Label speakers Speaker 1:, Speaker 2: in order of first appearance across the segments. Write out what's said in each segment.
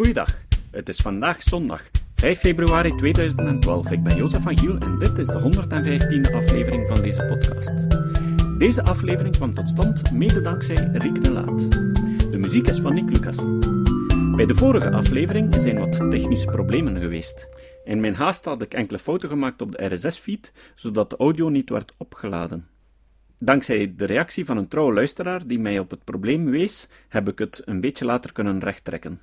Speaker 1: Goeiedag, het is vandaag zondag, 5 februari 2012. Ik ben Jozef van Giel en dit is de 115e aflevering van deze podcast. Deze aflevering kwam tot stand mede dankzij Riek de Laat. De muziek is van Nick Lucas. Bij de vorige aflevering zijn wat technische problemen geweest. In mijn haast had ik enkele fouten gemaakt op de RSS-feed, zodat de audio niet werd opgeladen. Dankzij de reactie van een trouwe luisteraar die mij op het probleem wees, heb ik het een beetje later kunnen rechttrekken.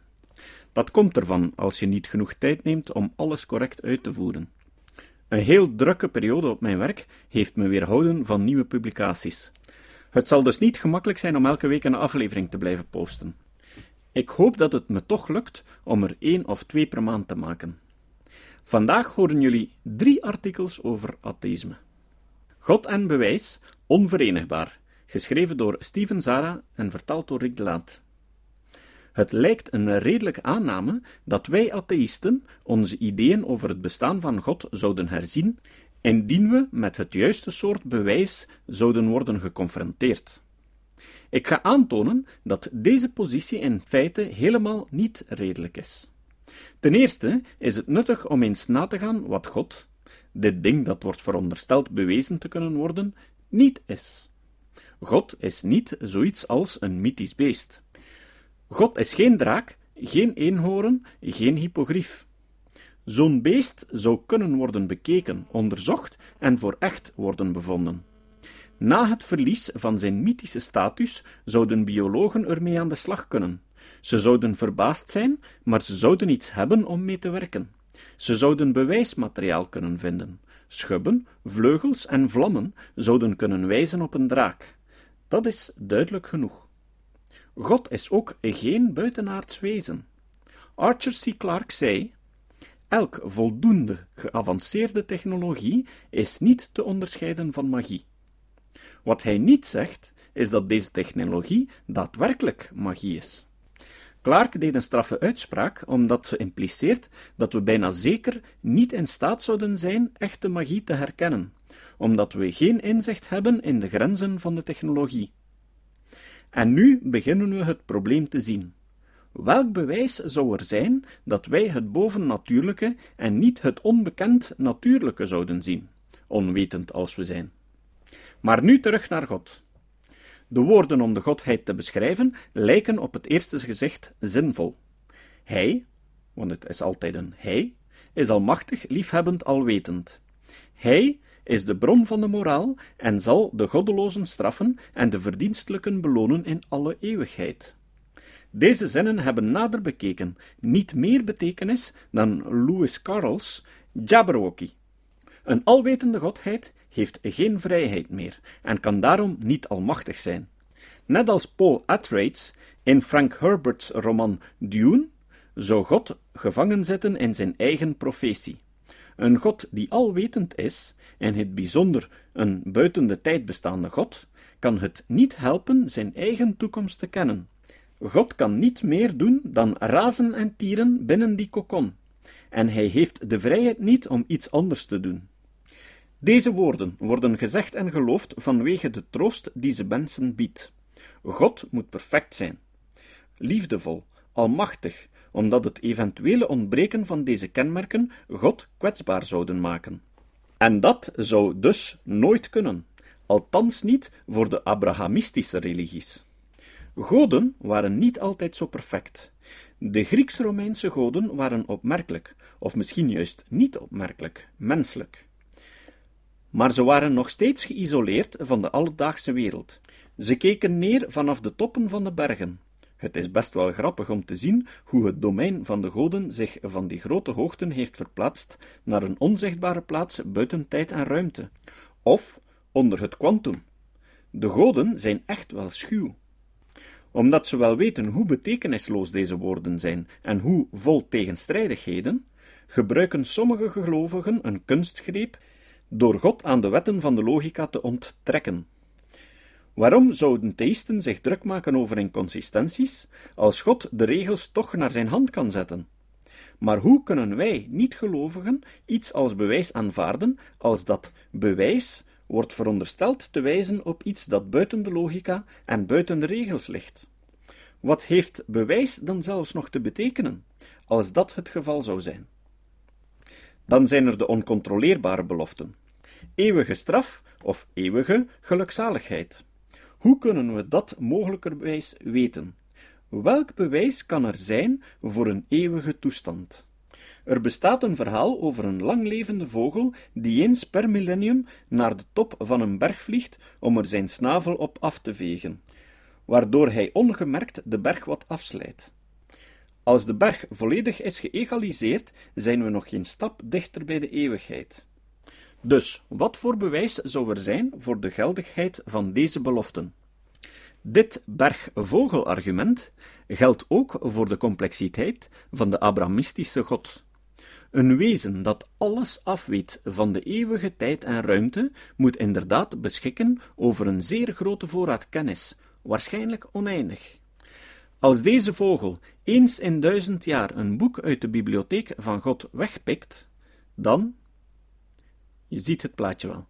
Speaker 1: Dat komt ervan als je niet genoeg tijd neemt om alles correct uit te voeren. Een heel drukke periode op mijn werk heeft me weerhouden van nieuwe publicaties. Het zal dus niet gemakkelijk zijn om elke week een aflevering te blijven posten. Ik hoop dat het me toch lukt om er één of twee per maand te maken. Vandaag horen jullie drie artikels over atheïsme. God en bewijs, onverenigbaar, geschreven door Steven Zara en vertaald door Rick de Laat. Het lijkt een redelijke aanname dat wij atheïsten onze ideeën over het bestaan van God zouden herzien, indien we met het juiste soort bewijs zouden worden geconfronteerd. Ik ga aantonen dat deze positie in feite helemaal niet redelijk is. Ten eerste is het nuttig om eens na te gaan wat God, dit ding dat wordt verondersteld bewezen te kunnen worden, niet is. God is niet zoiets als een mythisch beest. God is geen draak, geen eenhoorn, geen hippogrief. Zo'n beest zou kunnen worden bekeken, onderzocht en voor echt worden bevonden. Na het verlies van zijn mythische status zouden biologen ermee aan de slag kunnen. Ze zouden verbaasd zijn, maar ze zouden iets hebben om mee te werken. Ze zouden bewijsmateriaal kunnen vinden. Schubben, vleugels en vlammen zouden kunnen wijzen op een draak. Dat is duidelijk genoeg. God is ook geen buitenaards wezen. Archer C. Clarke zei: Elk voldoende geavanceerde technologie is niet te onderscheiden van magie. Wat hij niet zegt, is dat deze technologie daadwerkelijk magie is. Clark deed een straffe uitspraak omdat ze impliceert dat we bijna zeker niet in staat zouden zijn echte magie te herkennen, omdat we geen inzicht hebben in de grenzen van de technologie. En nu beginnen we het probleem te zien. Welk bewijs zou er zijn dat wij het bovennatuurlijke en niet het onbekend natuurlijke zouden zien, onwetend als we zijn? Maar nu terug naar God. De woorden om de Godheid te beschrijven lijken op het eerste gezicht zinvol. Hij, want het is altijd een hij, is almachtig, liefhebbend, alwetend. Hij is de bron van de moraal en zal de goddelozen straffen en de verdienstelijken belonen in alle eeuwigheid. Deze zinnen hebben nader bekeken niet meer betekenis dan Lewis Carroll's Jabberwocky. Een alwetende godheid heeft geen vrijheid meer en kan daarom niet almachtig zijn. Net als Paul Atreides in Frank Herbert's roman Dune zou God gevangen zitten in zijn eigen profetie. Een God die alwetend is, en het bijzonder een buiten de tijd bestaande God, kan het niet helpen zijn eigen toekomst te kennen. God kan niet meer doen dan razen en tieren binnen die kokon, en hij heeft de vrijheid niet om iets anders te doen. Deze woorden worden gezegd en geloofd vanwege de troost die ze mensen biedt. God moet perfect zijn, liefdevol, almachtig, omdat het eventuele ontbreken van deze kenmerken God kwetsbaar zouden maken. En dat zou dus nooit kunnen, althans niet voor de Abrahamistische religies. Goden waren niet altijd zo perfect. De Grieks-Romeinse goden waren opmerkelijk, of misschien juist niet opmerkelijk, menselijk. Maar ze waren nog steeds geïsoleerd van de alledaagse wereld. Ze keken neer vanaf de toppen van de bergen, het is best wel grappig om te zien hoe het domein van de goden zich van die grote hoogten heeft verplaatst naar een onzichtbare plaats buiten tijd en ruimte, of onder het kwantum. De goden zijn echt wel schuw. Omdat ze wel weten hoe betekenisloos deze woorden zijn en hoe vol tegenstrijdigheden, gebruiken sommige gelovigen een kunstgreep door God aan de wetten van de logica te onttrekken. Waarom zouden theïsten zich druk maken over inconsistenties, als God de regels toch naar zijn hand kan zetten? Maar hoe kunnen wij, niet-gelovigen, iets als bewijs aanvaarden, als dat bewijs wordt verondersteld te wijzen op iets dat buiten de logica en buiten de regels ligt? Wat heeft bewijs dan zelfs nog te betekenen, als dat het geval zou zijn? Dan zijn er de oncontroleerbare beloften. Eeuwige straf of eeuwige gelukzaligheid. Hoe kunnen we dat mogelijkerwijs weten? Welk bewijs kan er zijn voor een eeuwige toestand? Er bestaat een verhaal over een langlevende vogel die eens per millennium naar de top van een berg vliegt om er zijn snavel op af te vegen, waardoor hij ongemerkt de berg wat afslijt. Als de berg volledig is geëgaliseerd, zijn we nog geen stap dichter bij de eeuwigheid. Dus, wat voor bewijs zou er zijn voor de geldigheid van deze beloften? Dit berg-vogel-argument geldt ook voor de complexiteit van de Abrahamistische God. Een wezen dat alles afweet van de eeuwige tijd en ruimte, moet inderdaad beschikken over een zeer grote voorraad kennis, waarschijnlijk oneindig. Als deze vogel eens in duizend jaar een boek uit de bibliotheek van God wegpikt, dan. Je ziet het plaatje wel.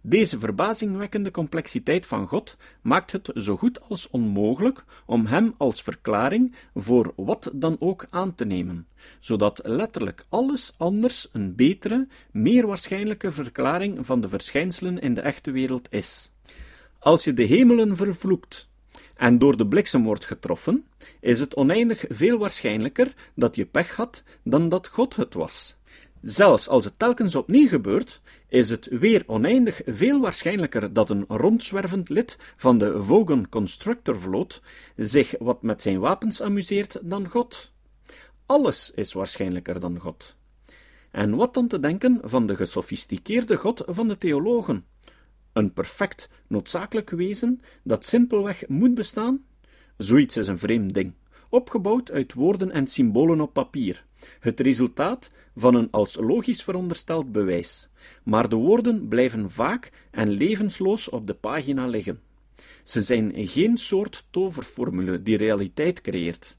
Speaker 1: Deze verbazingwekkende complexiteit van God maakt het zo goed als onmogelijk om Hem als verklaring voor wat dan ook aan te nemen, zodat letterlijk alles anders een betere, meer waarschijnlijke verklaring van de verschijnselen in de echte wereld is. Als je de hemelen vervloekt en door de bliksem wordt getroffen, is het oneindig veel waarschijnlijker dat je pech had dan dat God het was. Zelfs als het telkens opnieuw gebeurt, is het weer oneindig veel waarschijnlijker dat een rondzwervend lid van de Vogan Constructor vloot zich wat met zijn wapens amuseert dan God. Alles is waarschijnlijker dan God. En wat dan te denken van de gesofisticeerde God van de theologen? Een perfect, noodzakelijk wezen dat simpelweg moet bestaan? Zoiets is een vreemd ding, opgebouwd uit woorden en symbolen op papier het resultaat van een als logisch verondersteld bewijs, maar de woorden blijven vaak en levensloos op de pagina liggen. Ze zijn geen soort toverformule die realiteit creëert.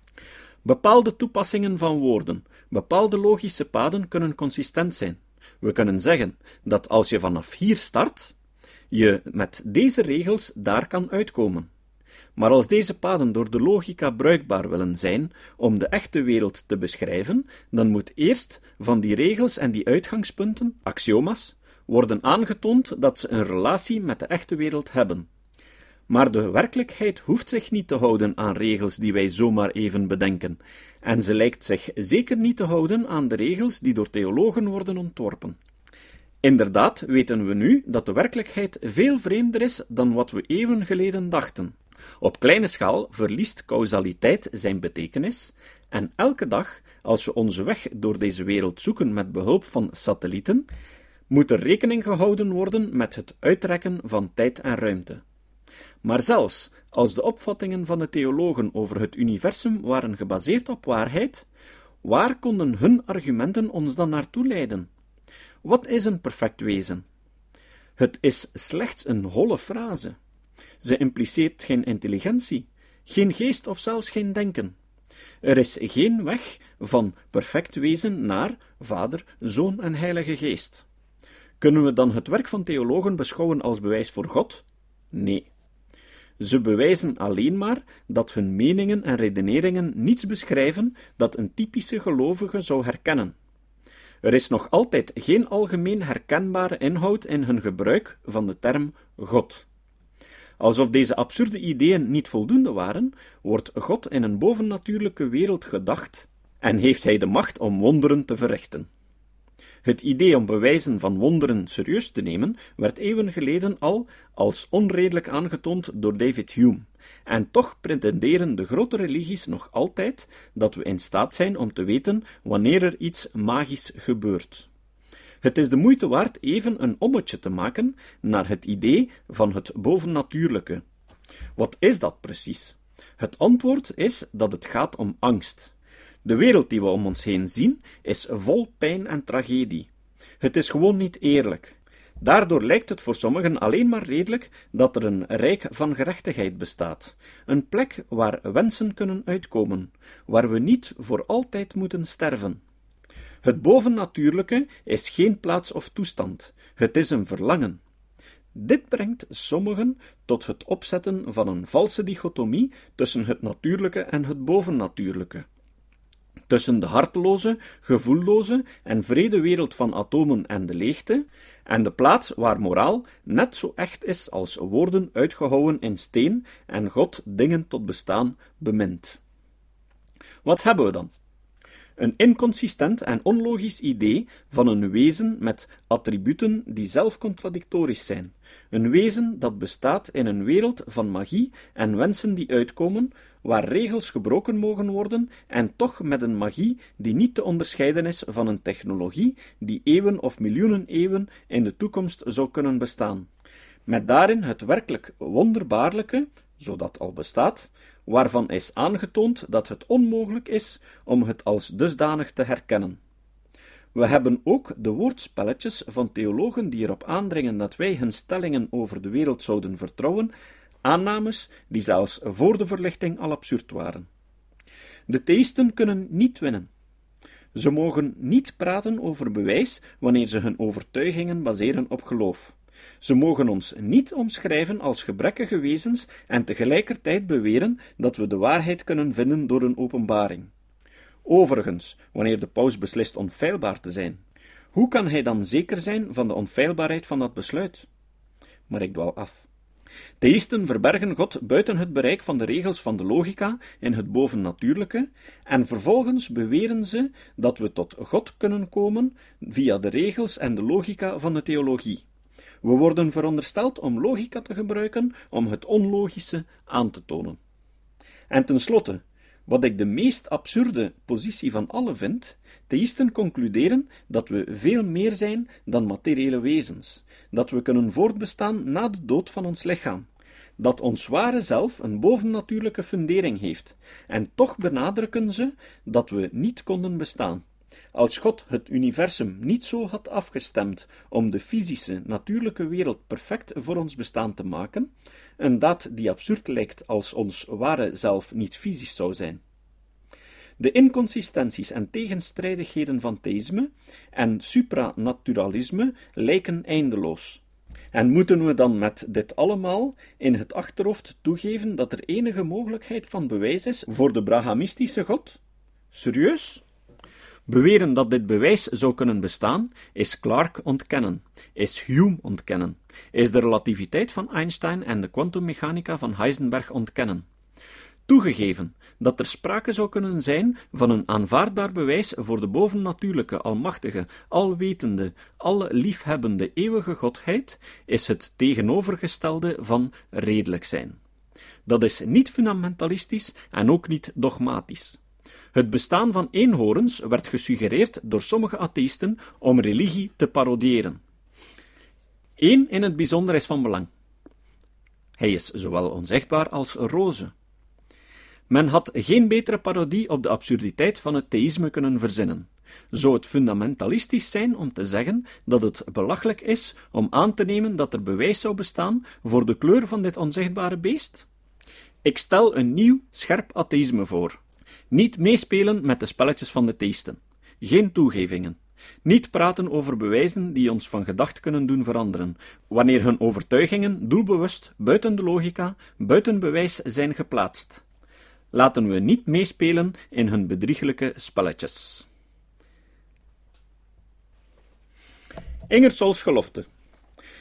Speaker 1: Bepaalde toepassingen van woorden, bepaalde logische paden kunnen consistent zijn. We kunnen zeggen dat als je vanaf hier start, je met deze regels daar kan uitkomen. Maar als deze paden door de logica bruikbaar willen zijn om de echte wereld te beschrijven, dan moet eerst van die regels en die uitgangspunten, axioma's, worden aangetoond dat ze een relatie met de echte wereld hebben. Maar de werkelijkheid hoeft zich niet te houden aan regels die wij zomaar even bedenken, en ze lijkt zich zeker niet te houden aan de regels die door theologen worden ontworpen. Inderdaad weten we nu dat de werkelijkheid veel vreemder is dan wat we eeuwen geleden dachten. Op kleine schaal verliest causaliteit zijn betekenis, en elke dag, als we onze weg door deze wereld zoeken met behulp van satellieten, moet er rekening gehouden worden met het uitrekken van tijd en ruimte. Maar zelfs als de opvattingen van de theologen over het universum waren gebaseerd op waarheid, waar konden hun argumenten ons dan naartoe leiden? Wat is een perfect wezen? Het is slechts een holle frase. Ze impliceert geen intelligentie, geen geest of zelfs geen denken. Er is geen weg van perfect wezen naar Vader, Zoon en Heilige Geest. Kunnen we dan het werk van theologen beschouwen als bewijs voor God? Nee. Ze bewijzen alleen maar dat hun meningen en redeneringen niets beschrijven dat een typische gelovige zou herkennen. Er is nog altijd geen algemeen herkenbare inhoud in hun gebruik van de term God. Alsof deze absurde ideeën niet voldoende waren, wordt God in een bovennatuurlijke wereld gedacht en heeft hij de macht om wonderen te verrichten. Het idee om bewijzen van wonderen serieus te nemen werd eeuwen geleden al als onredelijk aangetoond door David Hume, en toch pretenderen de grote religies nog altijd dat we in staat zijn om te weten wanneer er iets magisch gebeurt. Het is de moeite waard even een ommetje te maken naar het idee van het bovennatuurlijke. Wat is dat precies? Het antwoord is dat het gaat om angst. De wereld die we om ons heen zien is vol pijn en tragedie. Het is gewoon niet eerlijk. Daardoor lijkt het voor sommigen alleen maar redelijk dat er een rijk van gerechtigheid bestaat, een plek waar wensen kunnen uitkomen, waar we niet voor altijd moeten sterven. Het bovennatuurlijke is geen plaats of toestand, het is een verlangen. Dit brengt sommigen tot het opzetten van een valse dichotomie tussen het natuurlijke en het bovennatuurlijke. Tussen de harteloze, gevoelloze en vrede wereld van atomen en de leegte, en de plaats waar moraal net zo echt is als woorden uitgehouwen in steen en God dingen tot bestaan bemint. Wat hebben we dan? Een inconsistent en onlogisch idee van een wezen met attributen die zelf contradictorisch zijn. Een wezen dat bestaat in een wereld van magie en wensen die uitkomen, waar regels gebroken mogen worden en toch met een magie die niet te onderscheiden is van een technologie die eeuwen of miljoenen eeuwen in de toekomst zou kunnen bestaan. Met daarin het werkelijk wonderbaarlijke, zo dat al bestaat, waarvan is aangetoond dat het onmogelijk is om het als dusdanig te herkennen. We hebben ook de woordspelletjes van theologen die erop aandringen dat wij hun stellingen over de wereld zouden vertrouwen, aannames die zelfs voor de verlichting al absurd waren. De theïsten kunnen niet winnen. Ze mogen niet praten over bewijs wanneer ze hun overtuigingen baseren op geloof. Ze mogen ons niet omschrijven als gebrekkige wezens en tegelijkertijd beweren dat we de waarheid kunnen vinden door een openbaring. Overigens, wanneer de paus beslist onfeilbaar te zijn, hoe kan hij dan zeker zijn van de onfeilbaarheid van dat besluit? Maar ik dwaal af. Theïsten verbergen God buiten het bereik van de regels van de logica in het bovennatuurlijke, en vervolgens beweren ze dat we tot God kunnen komen via de regels en de logica van de theologie. We worden verondersteld om logica te gebruiken om het onlogische aan te tonen. En tenslotte, wat ik de meest absurde positie van alle vind, theïsten concluderen dat we veel meer zijn dan materiële wezens, dat we kunnen voortbestaan na de dood van ons lichaam, dat ons ware zelf een bovennatuurlijke fundering heeft, en toch benadrukken ze dat we niet konden bestaan. Als God het universum niet zo had afgestemd om de fysische, natuurlijke wereld perfect voor ons bestaan te maken, een daad die absurd lijkt als ons ware zelf niet fysisch zou zijn. De inconsistenties en tegenstrijdigheden van theïsme en supranaturalisme lijken eindeloos. En moeten we dan met dit allemaal in het achterhoofd toegeven dat er enige mogelijkheid van bewijs is voor de Brahamistische God? Serieus? Beweren dat dit bewijs zou kunnen bestaan, is Clark ontkennen, is Hume ontkennen, is de relativiteit van Einstein en de kwantummechanica van Heisenberg ontkennen. Toegegeven dat er sprake zou kunnen zijn van een aanvaardbaar bewijs voor de bovennatuurlijke, almachtige, alwetende, liefhebbende eeuwige Godheid, is het tegenovergestelde van redelijk zijn. Dat is niet fundamentalistisch en ook niet dogmatisch. Het bestaan van eenhoorns werd gesuggereerd door sommige atheïsten om religie te parodiëren. Eén in het bijzonder is van belang. Hij is zowel onzichtbaar als roze. Men had geen betere parodie op de absurditeit van het theïsme kunnen verzinnen. Zou het fundamentalistisch zijn om te zeggen dat het belachelijk is om aan te nemen dat er bewijs zou bestaan voor de kleur van dit onzichtbare beest? Ik stel een nieuw, scherp atheïsme voor. Niet meespelen met de spelletjes van de theïsten. Geen toegevingen. Niet praten over bewijzen die ons van gedacht kunnen doen veranderen, wanneer hun overtuigingen doelbewust buiten de logica, buiten bewijs zijn geplaatst. Laten we niet meespelen in hun bedrieglijke spelletjes. Ingersolls gelofte.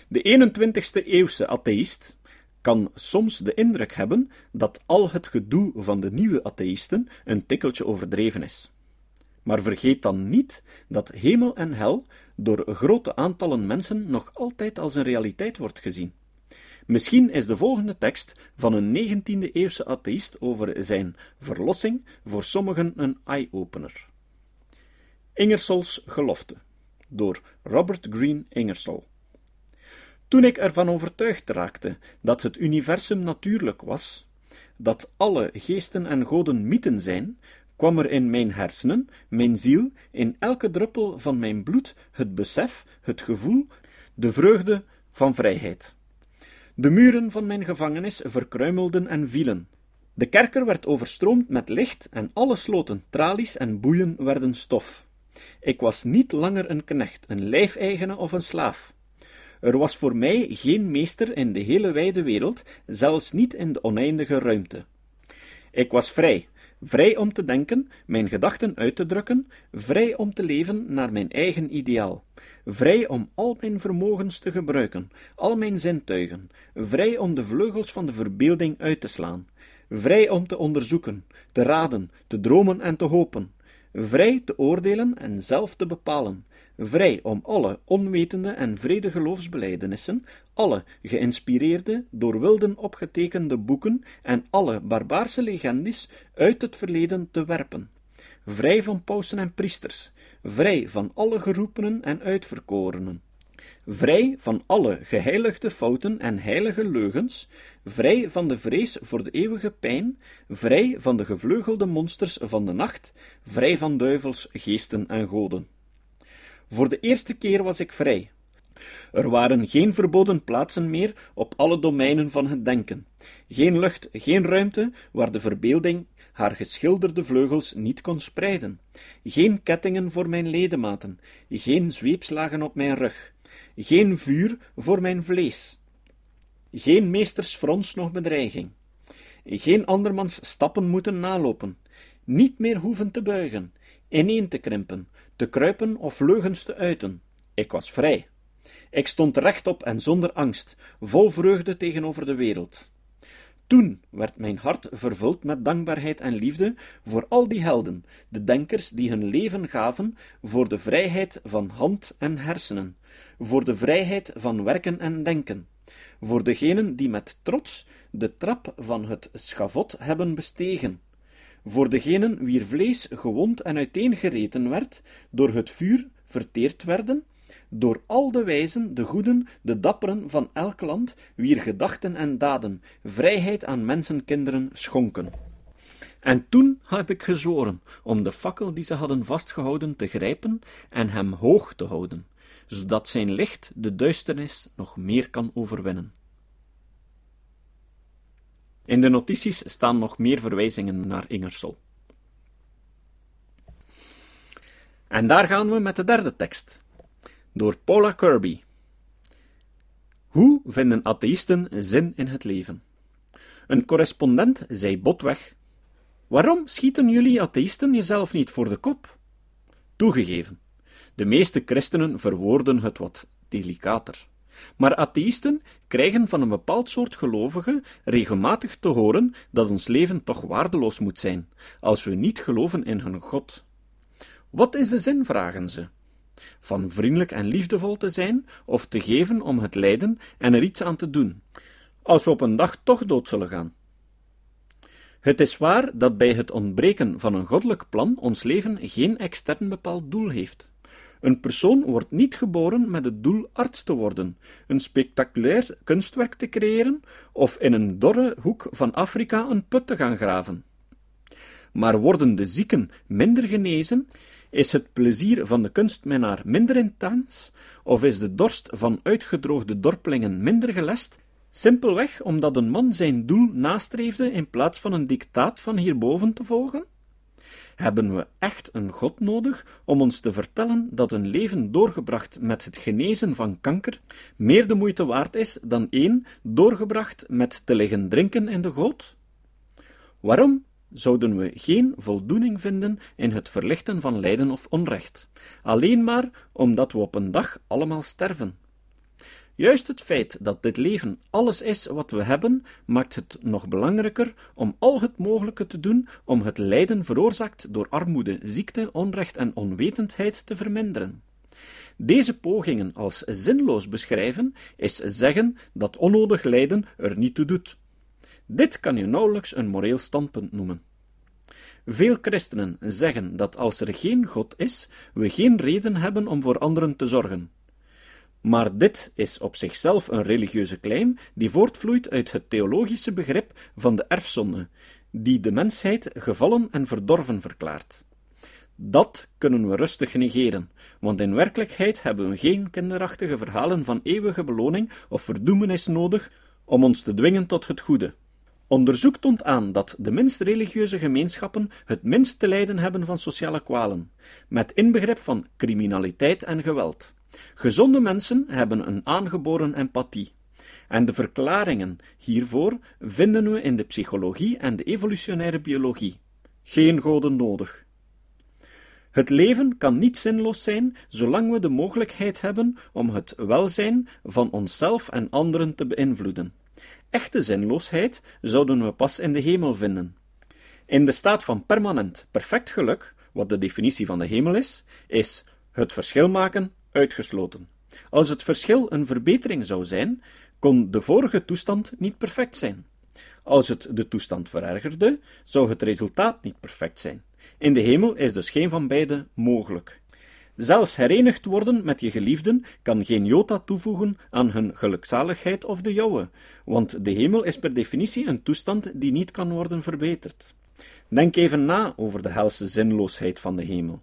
Speaker 1: De 21ste eeuwse atheïst kan soms de indruk hebben dat al het gedoe van de nieuwe atheïsten een tikkeltje overdreven is. Maar vergeet dan niet dat hemel en hel door grote aantallen mensen nog altijd als een realiteit wordt gezien. Misschien is de volgende tekst van een 19e-eeuwse atheïst over zijn verlossing voor sommigen een eye-opener. Ingersolls gelofte door Robert Green Ingersoll. Toen ik ervan overtuigd raakte dat het universum natuurlijk was, dat alle geesten en goden mythen zijn, kwam er in mijn hersenen, mijn ziel, in elke druppel van mijn bloed het besef, het gevoel, de vreugde van vrijheid. De muren van mijn gevangenis verkruimelden en vielen. De kerker werd overstroomd met licht en alle sloten, tralies en boeien werden stof. Ik was niet langer een knecht, een lijfeigene of een slaaf. Er was voor mij geen meester in de hele wijde wereld, zelfs niet in de oneindige ruimte. Ik was vrij, vrij om te denken, mijn gedachten uit te drukken, vrij om te leven naar mijn eigen ideaal, vrij om al mijn vermogens te gebruiken, al mijn zintuigen, vrij om de vleugels van de verbeelding uit te slaan, vrij om te onderzoeken, te raden, te dromen en te hopen, vrij te oordelen en zelf te bepalen, vrij om alle onwetende en vrede geloofsbelijdenissen, alle geïnspireerde, door wilden opgetekende boeken en alle barbaarse legendes uit het verleden te werpen, vrij van pausen en priesters, vrij van alle geroepenen en uitverkorenen, vrij van alle geheiligde fouten en heilige leugens, vrij van de vrees voor de eeuwige pijn, vrij van de gevleugelde monsters van de nacht, vrij van duivels, geesten en goden. Voor de eerste keer was ik vrij. Er waren geen verboden plaatsen meer op alle domeinen van het denken, geen lucht, geen ruimte waar de verbeelding haar geschilderde vleugels niet kon spreiden, geen kettingen voor mijn ledematen, geen zweepslagen op mijn rug, geen vuur voor mijn vlees, geen meestersfrons nog bedreiging, geen andermans stappen moeten nalopen, niet meer hoeven te buigen, ineen te krimpen, te kruipen of leugens te uiten. Ik was vrij. Ik stond rechtop en zonder angst, vol vreugde tegenover de wereld. Toen werd mijn hart vervuld met dankbaarheid en liefde voor al die helden, de denkers die hun leven gaven voor de vrijheid van hand en hersenen, voor de vrijheid van werken en denken, voor degenen die met trots de trap van het schavot hebben bestegen, voor degenen wier vlees gewond en uiteengereten werd, door het vuur verteerd werden, door al de wijzen, de goeden, de dapperen van elk land, wier gedachten en daden vrijheid aan mensenkinderen schonken. En toen heb ik gezworen om de fakkel die ze hadden vastgehouden te grijpen en hem hoog te houden, zodat zijn licht de duisternis nog meer kan overwinnen. In de notities staan nog meer verwijzingen naar Ingersoll. En daar gaan we met de derde tekst, door Paula Kirby. Hoe vinden atheïsten zin in het leven? Een correspondent zei botweg: Waarom schieten jullie atheïsten jezelf niet voor de kop? Toegegeven, de meeste christenen verwoorden het wat delicater. Maar atheïsten krijgen van een bepaald soort gelovigen regelmatig te horen dat ons leven toch waardeloos moet zijn, als we niet geloven in hun God. Wat is de zin, vragen ze? Van vriendelijk en liefdevol te zijn, of te geven om het lijden en er iets aan te doen, als we op een dag toch dood zullen gaan. Het is waar dat bij het ontbreken van een goddelijk plan ons leven geen extern bepaald doel heeft. Een persoon wordt niet geboren met het doel arts te worden, een spectaculair kunstwerk te creëren of in een dorre hoek van Afrika een put te gaan graven. Maar worden de zieken minder genezen, is het plezier van de kunstminnaar minder intens, of is de dorst van uitgedroogde dorpelingen minder gelest, simpelweg omdat een man zijn doel nastreefde in plaats van een dictaat van hierboven te volgen? Hebben we echt een God nodig om ons te vertellen dat een leven doorgebracht met het genezen van kanker meer de moeite waard is dan één doorgebracht met te liggen drinken in de goot? Waarom zouden we geen voldoening vinden in het verlichten van lijden of onrecht, alleen maar omdat we op een dag allemaal sterven? Juist het feit dat dit leven alles is wat we hebben, maakt het nog belangrijker om al het mogelijke te doen om het lijden veroorzaakt door armoede, ziekte, onrecht en onwetendheid te verminderen. Deze pogingen als zinloos beschrijven, is zeggen dat onnodig lijden er niet toe doet. Dit kan je nauwelijks een moreel standpunt noemen. Veel christenen zeggen dat als er geen God is, we geen reden hebben om voor anderen te zorgen. Maar dit is op zichzelf een religieuze claim die voortvloeit uit het theologische begrip van de erfzonde, die de mensheid gevallen en verdorven verklaart. Dat kunnen we rustig negeren, want in werkelijkheid hebben we geen kinderachtige verhalen van eeuwige beloning of verdoemenis nodig om ons te dwingen tot het goede. Onderzoek toont aan dat de minst religieuze gemeenschappen het minst te lijden hebben van sociale kwalen, met inbegrip van criminaliteit en geweld. Gezonde mensen hebben een aangeboren empathie. En de verklaringen hiervoor vinden we in de psychologie en de evolutionaire biologie. Geen goden nodig. Het leven kan niet zinloos zijn zolang we de mogelijkheid hebben om het welzijn van onszelf en anderen te beïnvloeden. Echte zinloosheid zouden we pas in de hemel vinden. In de staat van permanent perfect geluk, wat de definitie van de hemel is, is het verschil maken uitgesloten. Als het verschil een verbetering zou zijn, kon de vorige toestand niet perfect zijn. Als het de toestand verergerde, zou het resultaat niet perfect zijn. In de hemel is dus geen van beide mogelijk. Zelfs herenigd worden met je geliefden kan geen jota toevoegen aan hun gelukzaligheid of de jouwe, want de hemel is per definitie een toestand die niet kan worden verbeterd. Denk even na over de helse zinloosheid van de hemel.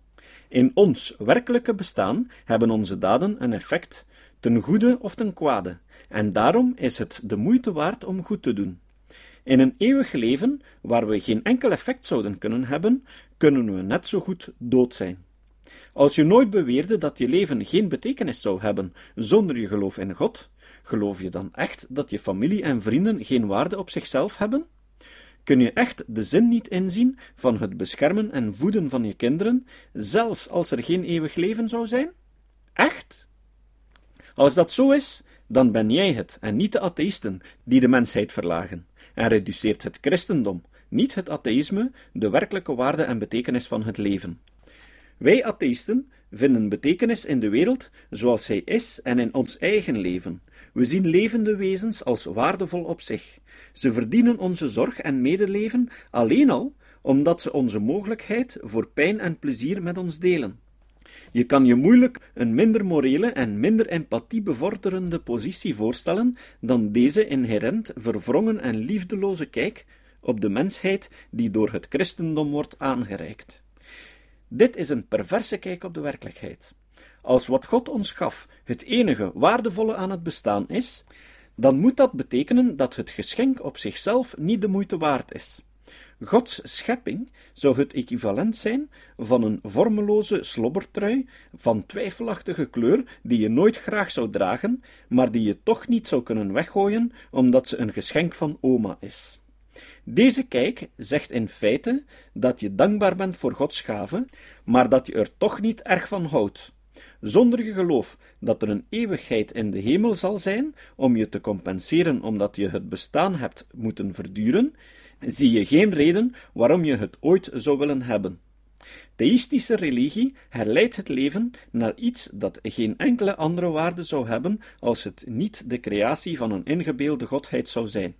Speaker 1: In ons werkelijke bestaan hebben onze daden een effect, ten goede of ten kwade, en daarom is het de moeite waard om goed te doen. In een eeuwig leven, waar we geen enkel effect zouden kunnen hebben, kunnen we net zo goed dood zijn. Als je nooit beweerde dat je leven geen betekenis zou hebben zonder je geloof in God, geloof je dan echt dat je familie en vrienden geen waarde op zichzelf hebben? Kun je echt de zin niet inzien van het beschermen en voeden van je kinderen, zelfs als er geen eeuwig leven zou zijn? Echt? Als dat zo is, dan ben jij het en niet de atheïsten die de mensheid verlagen, en reduceert het christendom, niet het atheïsme, de werkelijke waarde en betekenis van het leven. Wij atheïsten vinden betekenis in de wereld zoals zij is en in ons eigen leven. We zien levende wezens als waardevol op zich. Ze verdienen onze zorg en medeleven alleen al omdat ze onze mogelijkheid voor pijn en plezier met ons delen. Je kan je moeilijk een minder morele en minder empathie bevorderende positie voorstellen dan deze inherent verwrongen en liefdeloze kijk op de mensheid die door het christendom wordt aangereikt. Dit is een perverse kijk op de werkelijkheid. Als wat God ons gaf het enige waardevolle aan het bestaan is, dan moet dat betekenen dat het geschenk op zichzelf niet de moeite waard is. Gods schepping zou het equivalent zijn van een vormeloze slobbertrui van twijfelachtige kleur die je nooit graag zou dragen, maar die je toch niet zou kunnen weggooien omdat ze een geschenk van oma is. Deze kijk zegt in feite dat je dankbaar bent voor Gods gave, maar dat je er toch niet erg van houdt. Zonder je geloof dat er een eeuwigheid in de hemel zal zijn om je te compenseren omdat je het bestaan hebt moeten verduren, zie je geen reden waarom je het ooit zou willen hebben. Theïstische religie herleidt het leven naar iets dat geen enkele andere waarde zou hebben als het niet de creatie van een ingebeelde godheid zou zijn.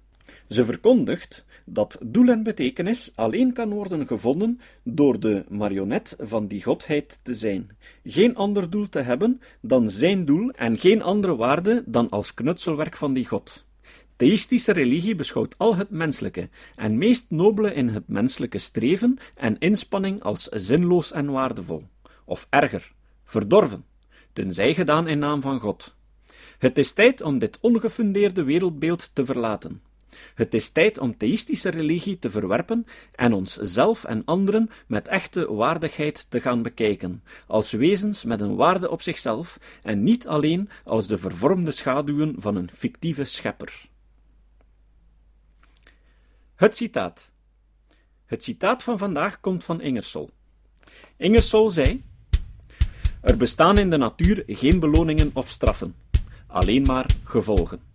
Speaker 1: Ze verkondigt dat doel en betekenis alleen kan worden gevonden door de marionet van die godheid te zijn, geen ander doel te hebben dan zijn doel en geen andere waarde dan als knutselwerk van die god. Theïstische religie beschouwt al het menselijke en meest nobele in het menselijke streven en inspanning als zinloos en waardevol, of erger, verdorven, tenzij gedaan in naam van God. Het is tijd om dit ongefundeerde wereldbeeld te verlaten. Het is tijd om theïstische religie te verwerpen en onszelf en anderen met echte waardigheid te gaan bekijken, als wezens met een waarde op zichzelf en niet alleen als de vervormde schaduwen van een fictieve schepper. Het citaat. Het citaat van vandaag komt van Ingersoll. Ingersoll zei: Er bestaan in de natuur geen beloningen of straffen, alleen maar gevolgen.